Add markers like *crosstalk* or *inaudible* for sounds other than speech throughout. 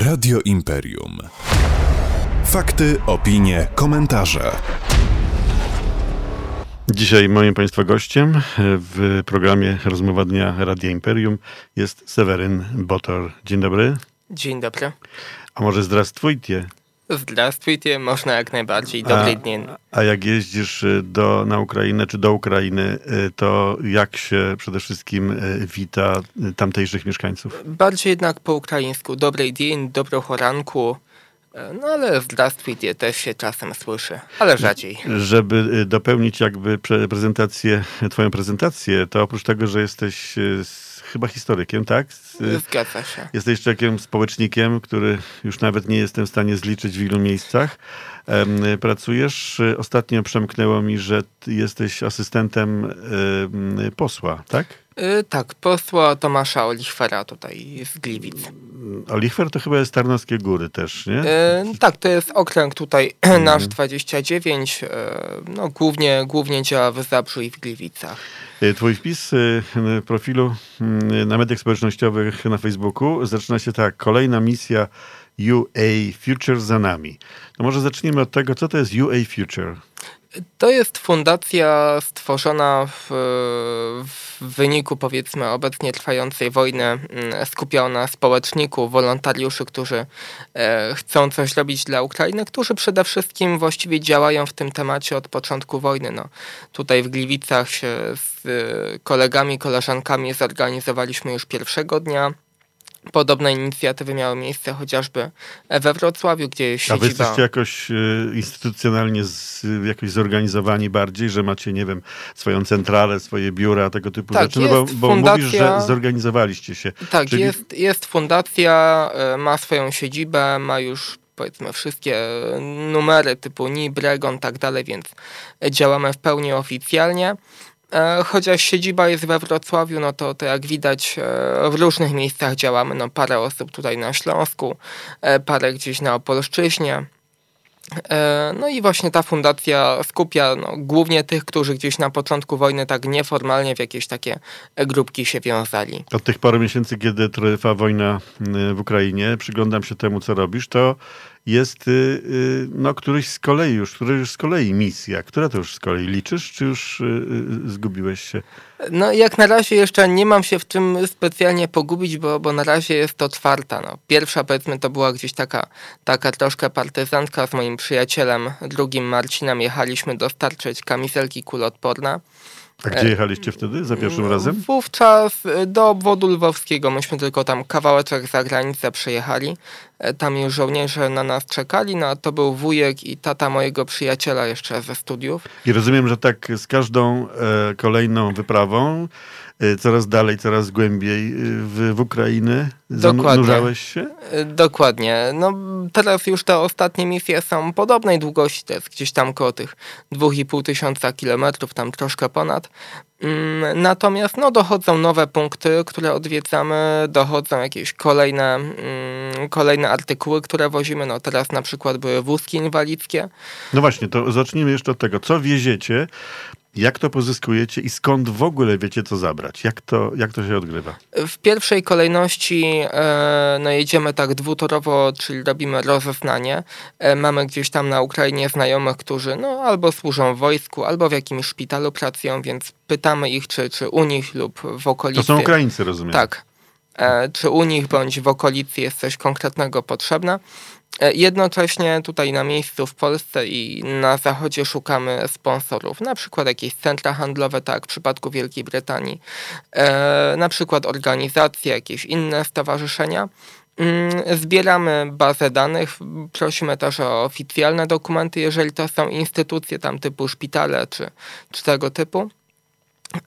Radio Imperium. Fakty, opinie, komentarze. Dzisiaj moim Państwa gościem w programie Rozmowa Dnia Radia Imperium jest Seweryn Botor. Dzień dobry. Dzień dobry. A może zdrastwujcie. Z można jak najbardziej. Dobry dzień. A jak jeździsz y, do, na Ukrainę czy do Ukrainy, y, to jak się przede wszystkim y, wita tamtejszych mieszkańców? Bardziej jednak po ukraińsku. Dobry dzień, dobro choranku. E, no ale w Dustfeedzie też się czasem słyszy, ale rzadziej. Żeby y, dopełnić jakby prezentację, twoją prezentację, to oprócz tego, że jesteś y, chyba historykiem, tak? Y, Zgadza się. Jesteś człowiekiem, społecznikiem, który już nawet nie jestem w stanie zliczyć w ilu miejscach. Pracujesz. Ostatnio przemknęło mi, że jesteś asystentem posła, tak? Yy, tak, posła Tomasza Olichwera tutaj z Gliwic. Olichwer to chyba jest Tarnowskie Góry też, nie? Yy, tak, to jest okręg tutaj *clears throat* mm. nasz 29. Yy, no, głównie, głównie działa w Zabrzu i w Gliwicach. Y, twój wpis y, profilu y, na mediach społecznościowych na Facebooku zaczyna się tak. Kolejna misja UA Future za nami. To może zacznijmy od tego, co to jest UA Future. To jest fundacja stworzona w, w, wyniku powiedzmy obecnie trwającej wojny, mm, skupiona społeczników, wolontariuszy, którzy e, chcą coś robić dla Ukrainy, którzy przede wszystkim właściwie działają w tym temacie od początku wojny. No, tutaj w Gliwicach się z kolegami, koleżankami zorganizowaliśmy już pierwszego dnia Podobne inicjatywy miały miejsce chociażby we Wrocławiu, gdzie jest siedziba... A wy jesteście jakoś e, instytucjonalnie z, jakoś zorganizowani bardziej, że macie, nie wiem, swoją centralę, swoje biura, tego typu tak, rzeczy? No bo, bo fundacja... mówisz, że zorganizowaliście się. Tak, Czyli... jest, jest fundacja, e, ma swoją siedzibę, ma już powiedzmy wszystkie numery typu NIB, Bregon, tak dalej, więc działamy w pełni oficjalnie. E, chociaż siedziba jest we Wrocławiu, no to, to jak widać e, w różnych miejscach działamy. No parę osób tutaj na Śląsku, e, parę gdzieś na Opolszczyźnie. No i właśnie ta fundacja skupia no, głównie tych, którzy gdzieś na początku wojny tak nieformalnie w jakieś takie grupki się wiązali. Od tych paru miesięcy, kiedy trwa wojna w Ukrainie, przyglądam się temu, co robisz, to jest y, y, no, któryś z kolei już, któryś już z kolei misja. Która to już z kolei liczysz, czy już y, zgubiłeś się? No jak na razie jeszcze nie mam się w czym specjalnie pogubić, bo, bo na razie jest to czwarta. No. Pierwsza powiedzmy to była gdzieś taka, taka troszkę partyzantka z moim przyjacielem, drugim Marcinem. Jechaliśmy dostarczyć kamizelki kuloodporne. A gdzie jechaliście wtedy za pierwszym no, razem? Wówczas do obwodu lwowskiego. Myśmy tylko tam kawałeczek za granicę przejechali. E, tam już żołnierze na nas czekali, no a to był wujek i tata mojego przyjaciela jeszcze ze studiów. I rozumiem, że tak z każdą e, kolejną wyprawą e, coraz dalej, coraz głębiej e, w, w Ukrainę zanurzałeś się? Dokładnie. No teraz już te ostatnie misje są podobnej długości, to jest gdzieś tam koło tych 2,5 tysiąca kilometrów, tam troszkę ponad. Mm, natomiast no, dochodzą nowe punkty, które odwiedzamy, dochodzą jakieś kolejne, mm, kolejne artykuły, które wozimy. No, teraz na przykład były wózki inwalidzkie. No właśnie, to zacznijmy jeszcze od tego. Co wieziecie? Jak to pozyskujecie i skąd w ogóle wiecie, co zabrać? Jak to, jak to się odgrywa? W pierwszej kolejności e, no jedziemy tak dwutorowo, czyli robimy rozeznanie. E, mamy gdzieś tam na Ukrainie znajomych, którzy no, albo służą w wojsku, albo w jakimś szpitalu pracują, więc pytamy ich, czy, czy u nich lub w okolicy. To są Ukraińcy, rozumiem. Tak. E, czy u nich bądź w okolicy jest coś konkretnego potrzebne. E, jednocześnie tutaj na miejscu w Polsce i na zachodzie szukamy sponsorów, na przykład jakieś centra handlowe, tak w przypadku Wielkiej Brytanii, e, na przykład organizacje, jakieś inne stowarzyszenia. Mm, zbieramy bazę danych, prosimy też o oficjalne dokumenty, jeżeli to są instytucje tam typu szpitale czy, czy tego typu.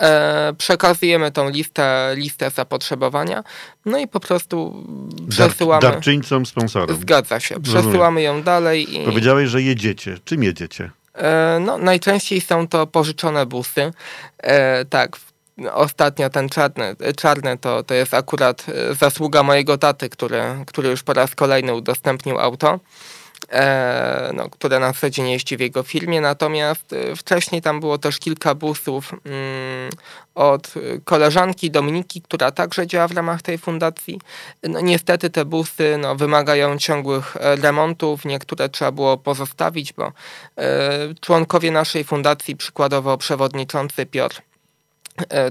E, przekazujemy tą listę, listę zapotrzebowania, no i po prostu przesyłamy. Dar, darczyńcom, sponsorom. Zgadza się. Przesyłamy Rozumiem. ją dalej. I... Powiedziałeś, że jedziecie. Czym jedziecie? E, no, najczęściej są to pożyczone busy. E, tak, ostatnio ten czarny, czarny to, to jest akurat zasługa mojego taty, który, który już po raz kolejny udostępnił auto. E, no, które na co dzień jeździ w jego firmie. Natomiast e, wcześniej tam było też kilka busów mm, od koleżanki Dominiki, która także działa w ramach tej fundacji. No, niestety te busy no, wymagają ciągłych e, remontów, niektóre trzeba było pozostawić, bo członkowie naszej fundacji, przykładowo przewodniczący Piotr,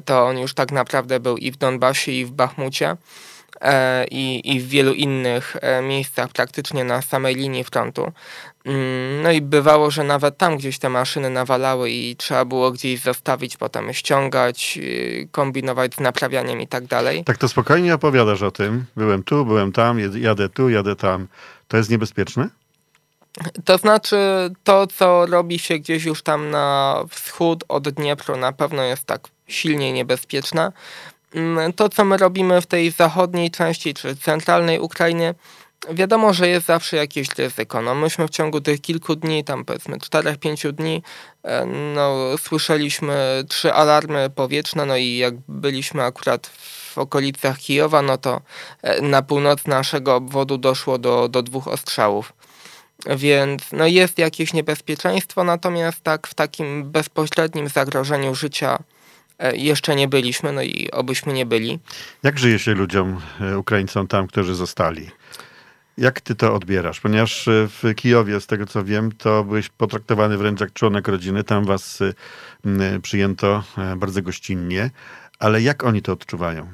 to on już tak naprawdę był i w Donbasie, i w Bachmucie. E, i, i w wielu innych e, miejscach, praktycznie na samej linii frontu. Mm, no i bywało, że nawet tam gdzieś te maszyny nawalały i trzeba było gdzieś zostawić, potem ściągać, y, kombinować z naprawianiem i tak dalej. Tak to spokojnie opowiadasz o tym. Byłem tu, byłem tam, jadę tu, jadę tam. To jest niebezpieczne? To znaczy, to co robi się gdzieś już tam na wschód od Dniepru na pewno jest tak silnie niebezpieczne. Mm, to, co my robimy w tej zachodniej części czy centralnej Ukrainie, wiadomo, że jest zawsze jakieś ryzyko. No, myśmy w ciągu tych kilku dni, tam powiedzmy 4-5 dni, e, no, słyszeliśmy trzy alarmy powietrzne, no i jak byliśmy akurat w okolicach Kijowa, no to e, na północ naszego obwodu doszło do, do dwóch ostrzałów. Więc no jest jakieś niebezpieczeństwo, natomiast tak w takim bezpośrednim zagrożeniu życia jeszcze nie byliśmy, no i obyśmy nie byli. Jak żyje się ludziom, e, Ukraińcom tam, którzy zostali? Jak ty to odbierasz? Ponieważ e, w Kijowie, z tego co wiem, to byłeś potraktowany wręcz jak członek rodziny. Tam was przyjęto bardzo gościnnie. Ale jak oni to odczuwają?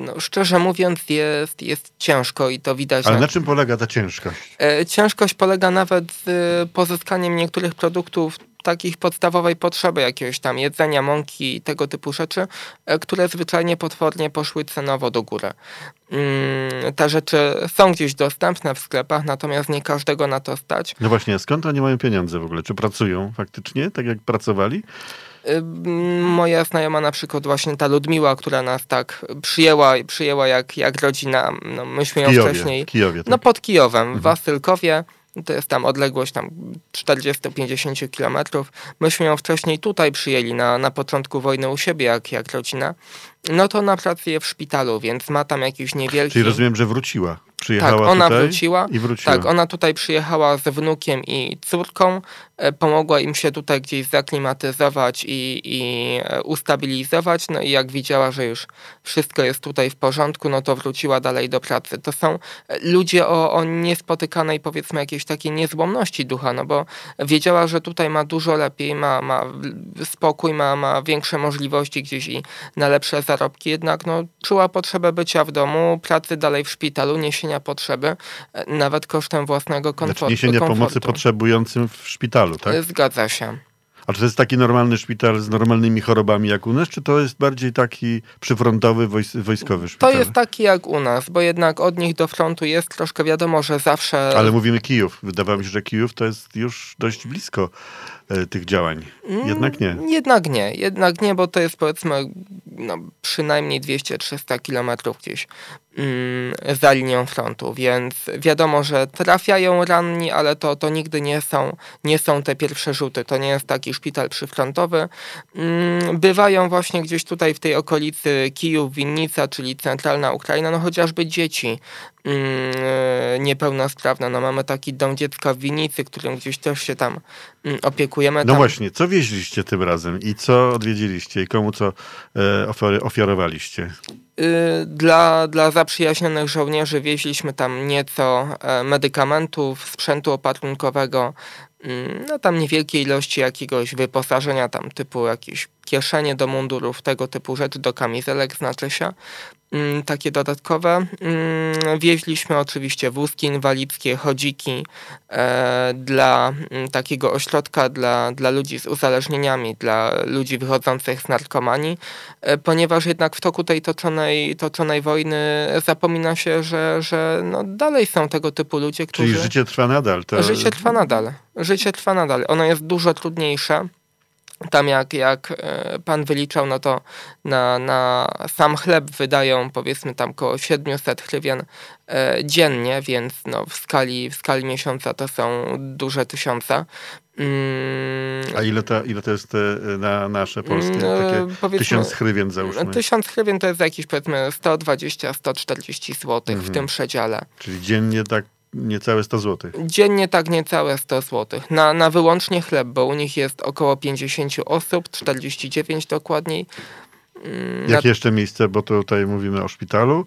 No, szczerze mówiąc, jest, jest ciężko i to widać. Ale na czym polega ta ciężkość? ciężkość polega nawet z pozyskaniem niektórych produktów takich podstawowej potrzeby jakiegoś tam jedzenia, mąki i tego typu rzeczy, e, które zwyczajnie potwornie poszły cenowo do góry. Mm, te rzeczy są gdzieś dostępne w sklepach, natomiast nie każdego na to stać. No właśnie, skąd oni mają pieniądze w ogóle? Czy pracują faktycznie, tak jak pracowali? Y, moja znajoma na przykład właśnie ta Ludmiła, która nas tak przyjęła, przyjęła jak, jak rodzina, no myśmy ją Kijowie, wcześniej... Kijowie, tak? No pod Kijowem, mhm. w Wasylkowie, to jest tam odległość tam 40-50 kilometrów. Myśmy ją wcześniej tutaj przyjęli na, na początku wojny u siebie, jak, jak rodzina. No to ona pracuje w szpitalu, więc ma tam jakiś niewielki... Czyli rozumiem, że wróciła. Przyjechała tak, ona tutaj wróciła. I wróciła. Tak, ona tutaj przyjechała ze wnukiem i córką. E, pomogła im się tutaj gdzieś zaklimatyzować i, i e, ustabilizować. No i jak widziała, że już wszystko jest tutaj w porządku, no to wróciła dalej do pracy. To są e, ludzie o, o niespotykanej, powiedzmy, jakiejś takiej niezłomności ducha, no bo wiedziała, że tutaj ma dużo lepiej, ma, ma spokój, ma, ma większe możliwości gdzieś i na lepsze zarobki. Jednak no, czuła potrzebę bycia w domu, pracy dalej w szpitalu, niesienia potrzeby, nawet kosztem własnego komfortu. Znaczy niesienia pomocy potrzebującym w szpitalu szpitalu, tak? Zgadza się. A czy to jest taki normalny szpital z normalnymi chorobami jak u nas, czy to jest bardziej taki przyfrontowy, wojskowy szpital? To jest taki jak u nas, bo jednak od nich do frontu jest troszkę wiadomo, że zawsze... Ale mówimy Kijów. Wydawało mi się, że Kijów to jest już dość blisko e, tych działań. Jednak nie. Mm, jednak nie. Jednak nie, bo to jest powiedzmy no, przynajmniej 200-300 kilometrów gdzieś Mm, za linią frontu, więc wiadomo, że trafiają ranni, ale to, to nigdy nie są, nie są te pierwsze rzuty. To nie jest taki szpital przyfrontowy. Mm, bywają właśnie gdzieś tutaj w tej okolicy Kijów, Winnica, czyli centralna Ukraina, no chociażby dzieci mm, niepełnosprawne. No mamy taki dom dziecka w Winnicy, którym gdzieś też się tam opiekujemy. No tam... właśnie, co wieźliście tym razem i co odwiedziliście i komu co e, ofiarowaliście? Y, dla, dla zaprzyjaźnionych żołnierzy wieźliśmy tam nieco e, medykamentów, sprzętu opatrunkowego, mm, no tam niewielkie ilości jakiegoś wyposażenia, tam typu jakieś kieszenie do mundurów, tego typu rzeczy, do kamizelek znaczy się. Mm, takie dodatkowe. Mm, wieźliśmy oczywiście wózki inwalidzkie, chodziki e, dla mm, takiego ośrodka dla, dla ludzi z uzależnieniami, dla ludzi wychodzących z narkomanii, e, ponieważ jednak w toku tej toczonej, toczonej wojny zapomina się, że, że no dalej są tego typu ludzie, którzy... Czyli życie trwa nadal. To... Życie trwa nadal. Życie trwa nadal. Ono jest dużo trudniejsze tam jak, jak e, pan wyliczał, no to na, na sam chleb wydają powiedzmy tam około 700 hrywien e, dziennie, więc no w, skali, w skali miesiąca to są duże tysiące. Mm. A ile to, ile to jest e, na nasze polskie? Mm, Takie tysiąc hrywien załóżmy. Tysiąc hrywien to jest jakieś powiedzmy 120-140 zł mhm. w tym przedziale. Czyli dziennie tak niecałe 100 zł. Dziennie tak niecałe 100 zł. Na, na wyłącznie chleb, bo u nich jest około 50 osób, 49 dokładniej. Mm, Jakie jeszcze miejsce, bo tutaj mówimy o szpitalu.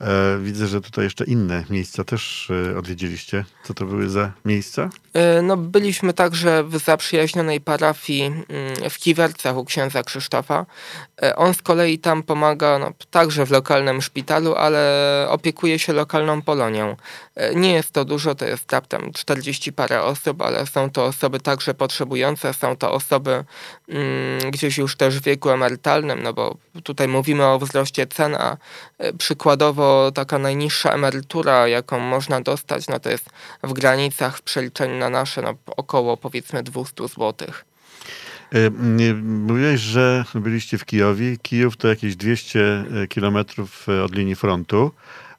E, widzę, że tutaj jeszcze inne miejsca też e, odwiedziliście. Co to były za miejsca? E, no, byliśmy także w zaprzyjaźnionej parafii mm, w Kiwercach u księdza Krzysztofa. On z kolei tam pomaga no, także w lokalnym szpitalu, ale opiekuje się lokalną Polonią. Nie jest to dużo, to jest raptem 40 parę osób, ale są to osoby także potrzebujące, są to osoby mm, gdzieś już też w wieku emerytalnym, no bo tutaj mówimy o wzroście cen, a przykładowo taka najniższa emerytura, jaką można dostać, no to jest w granicach w przeliczeniu na nasze no, około powiedzmy 200 zł. E, mówiłeś, że byliście w Kijowie. Kijów to jakieś 200 e, kilometrów od linii frontu,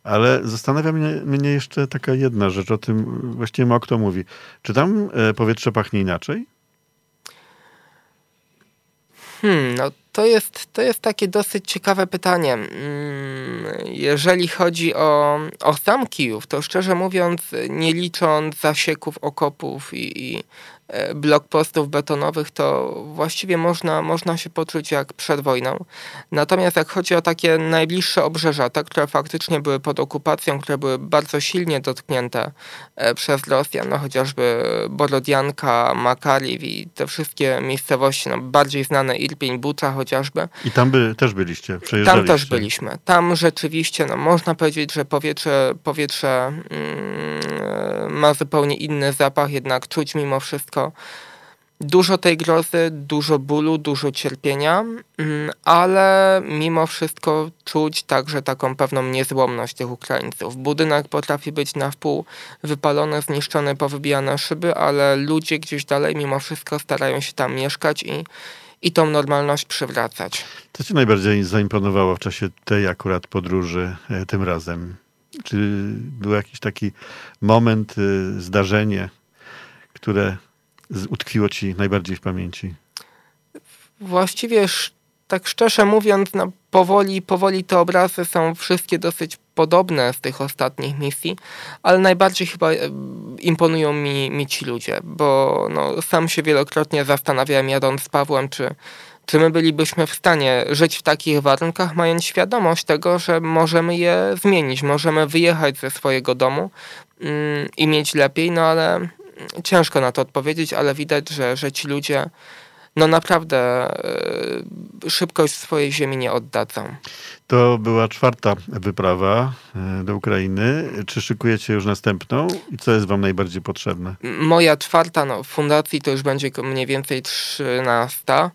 ale zastanawia mnie, mnie, jeszcze taka jedna rzecz, o tym właściwie mało kto mówi. Czy tam powietrze pachnie inaczej? Hmm, no to jest, to jest takie dosyć ciekawe pytanie. Mm, jeżeli chodzi o, o sam Kijów, to szczerze mówiąc, nie licząc zasieków okopów i, i E, blokpostów betonowych, to właściwie można, można się poczuć jak przed wojną. Natomiast jak chodzi o takie najbliższe obrzeża, te, które faktycznie były pod okupacją, które były bardzo silnie dotknięte e, przez Rosjan, no chociażby Borodianka, Makariw i te wszystkie miejscowości, no bardziej znane Irpień, Bucza chociażby. I tam by, też byliście, Tam też byliśmy. Tam rzeczywiście, no można powiedzieć, że powietrze, powietrze mm, ma zupełnie inny zapach, jednak czuć mimo wszystko Dużo tej grozy, dużo bólu, dużo cierpienia, mm, ale mimo wszystko czuć także taką pewną niezłomność tych Ukraińców. Budynek potrafi być na wpół wypalony, zniszczony, powybijane szyby, ale ludzie gdzieś dalej mimo wszystko starają się tam mieszkać i, i tą normalność przywracać. Co ci najbardziej zaimponowało w czasie tej akurat podróży e, tym razem? Czy był jakiś taki moment, e, zdarzenie, które utkwiło ci najbardziej w pamięci? Właściwie tak szczerze mówiąc, no, powoli, powoli te obrazy są wszystkie dosyć podobne z tych ostatnich misji, ale najbardziej chyba e, imponują mi, mi ci ludzie, bo no, sam się wielokrotnie zastanawiałem jadąc z Pawłem, czy, czy my bylibyśmy w stanie żyć w takich warunkach, mając świadomość tego, że możemy je zmienić, możemy wyjechać ze swojego domu mm, i mieć lepiej, no ale ciężko na to odpowiedzieć, ale widać, że, że ci ludzie no naprawdę y, szybkość swojej ziemi nie oddadzą. To była czwarta wyprawa e, do Ukrainy. Czy szykujecie już następną i co jest wam najbardziej potrzebne? Moja czwarta no, w fundacji to już będzie mniej więcej trzynasta.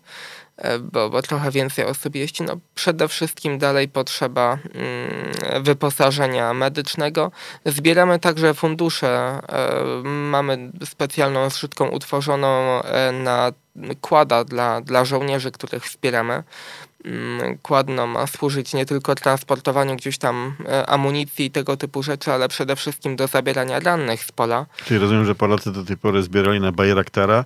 E, bo, bo trochę więcej osób jeździ. No, przede wszystkim dalej potrzeba mm, wyposażenia medycznego. Zbieramy także fundusze. E, mamy specjalną zrzutką utworzoną e, na kłada dla, dla żołnierzy, których wspieramy. Mm, kładno ma służyć nie tylko transportowaniu gdzieś tam amunicji i tego typu rzeczy, ale przede wszystkim do zabierania rannych z pola. Czyli rozumiem, że Polacy do tej pory zbierali na Bajraktara,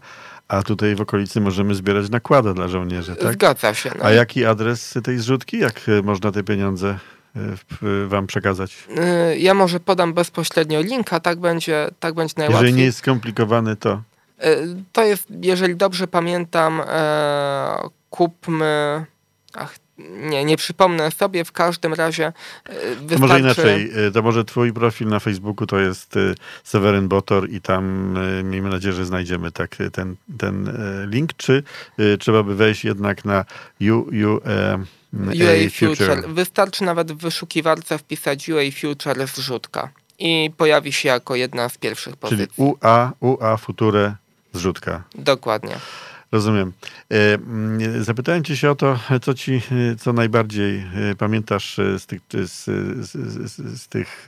a tutaj w okolicy możemy zbierać nakłady dla żołnierzy, tak? Zgadza się. No. A jaki adres tej zrzutki? Jak e, można te pieniądze e, wam przekazać? E, ja może podam bezpośrednio linka, tak będzie, tak będzie najłatwiej. Jeżeli nie jest skomplikowany, to... To jest, jeżeli dobrze pamiętam, kupmy... Ach, nie, nie przypomnę sobie, w każdym razie wystarczy... To może inaczej, e, to może twój profil na Facebooku to jest e, Seweryn Botor i tam e, miejmy nadzieję, że znajdziemy tak ten, ten link, czy trzeba by wejść jednak na U, U, UA Future. Future. Wystarczy nawet w wyszukiwarce wpisać UA Future zrzutka i pojawi się jako jedna z pierwszych pozycji. Czyli UA, UA Future zrzutka. Dokładnie. Rozumiem. E, mm, zapytałem cię się o to, co ci, co najbardziej e, pamiętasz e, z tych, z, z, z, z tych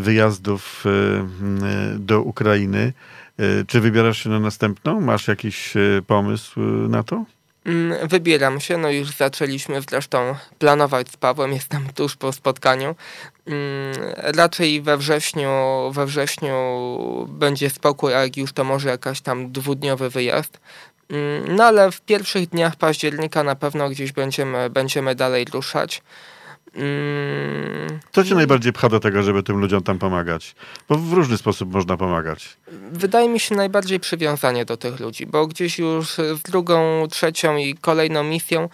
wyjazdów do Ukrainy. Czy wybierasz się na następną? Masz jakiś pomysł na to? Mm, wybieram się, no już zaczęliśmy zresztą planować z Pawłem, jestem tuż po spotkaniu. Mm, raczej we wrześniu, we wrześniu będzie spokój, a jak już to może jakaś tam dwudniowy wyjazd. Mm, no ale w pierwszych dniach października na pewno gdzieś będziemy, będziemy dalej ruszać. Mm, Co cię najbardziej pcha do tego, żeby tym ludziom tam pomagać? Bo w różny sposób można pomagać. Wydaje mi się najbardziej przywiązanie do tych ludzi, bo gdzieś już z drugą, trzecią i kolejną misją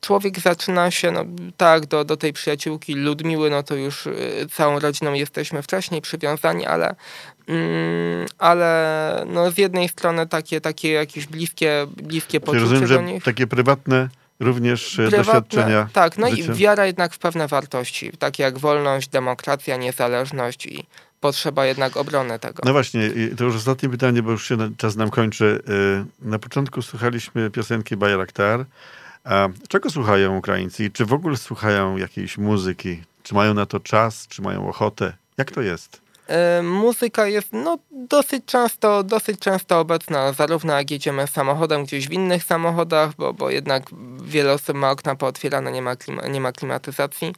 człowiek zaczyna się, no tak, do, do tej przyjaciółki Ludmiły, no to już y, całą rodziną jesteśmy wcześniej przywiązani, ale, mm, ale no z jednej strony takie, takie jakieś bliskie, bliskie Czyli poczucie rozumiem, do że nich. takie prywatne również e, Prywatne- doświadczenia. Tak, no życia. i wiara jednak w pewne wartości, takie jak wolność, demokracja, niezależność i potrzeba jednak obrony tego. No właśnie, to już ostatnie pytanie, bo już się czas nam kończy. Y, Na początku słuchaliśmy piosenki Bayraktar. A czego słuchają Ukraińcy czy w ogóle słuchają jakiejś muzyki? Czy mają na to czas, czy mają ochotę? Jak to jest? E, Muzyka jest no, dosyć, często, dosyć często obecna, zarówno jak jedziemy samochodem gdzieś w innych samochodach, bo, bo jednak wiele osób ma okna pootwierane, nie ma, klima, nie ma klimatyzacji.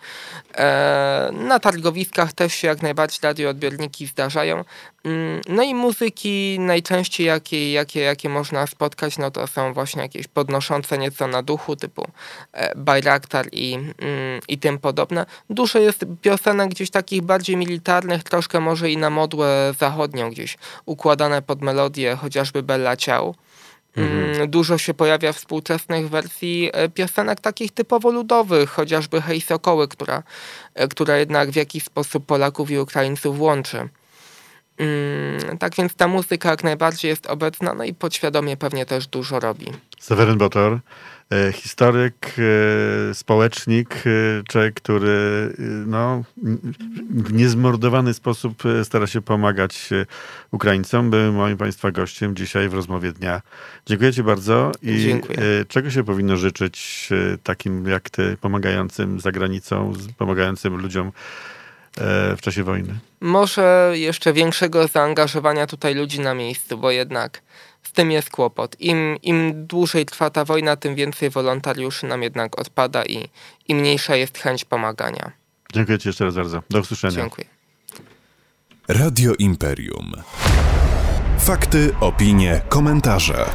E, na targowiskach też się jak najbardziej radioodbiorniki zdarzają. Mm, No i muzyki najczęściej, jakie, jakie, jakie można spotkać, no to są właśnie jakieś podnoszące nieco na duchu, typu e, Bayraktar i, mm, i tym podobne. Dużo jest piosenek gdzieś takich bardziej militarnych, troszkę może i na modłę zachodnią gdzieś układane pod melodię, chociażby Bella Ciao. Mm, Dużo się pojawia współczesnych wersji e, piosenek takich typowo ludowych, chociażby Hej Sokoły, która, e, która jednak w jakiś sposób Polaków i Ukraińców łączy. Mm, Tak więc ta muzyka jak najbardziej jest obecna, no i podświadomie pewnie też dużo robi. Seweryn Botor, historyk, e, społecznik, e, człowiek, który e, no, w niezmordowany sposób e, stara się pomagać e, Ukraińcom, był moim Państwa gościem dzisiaj w rozmowie dnia. Dziękuję Ci bardzo i Dziękuję. e, czego się powinno życzyć e, takim jak Ty, pomagającym za granicą, pomagającym ludziom e, w czasie wojny? Może jeszcze większego zaangażowania tutaj ludzi na miejscu, bo jednak z tym jest kłopot. Im, im dłużej trwa ta wojna, tym więcej wolontariuszy nam jednak odpada i, i mniejsza jest chęć pomagania. Dziękuję Ci jeszcze raz bardzo. Do usłyszenia. Dziękuję. Radio Imperium. Fakty, opinie, komentarze.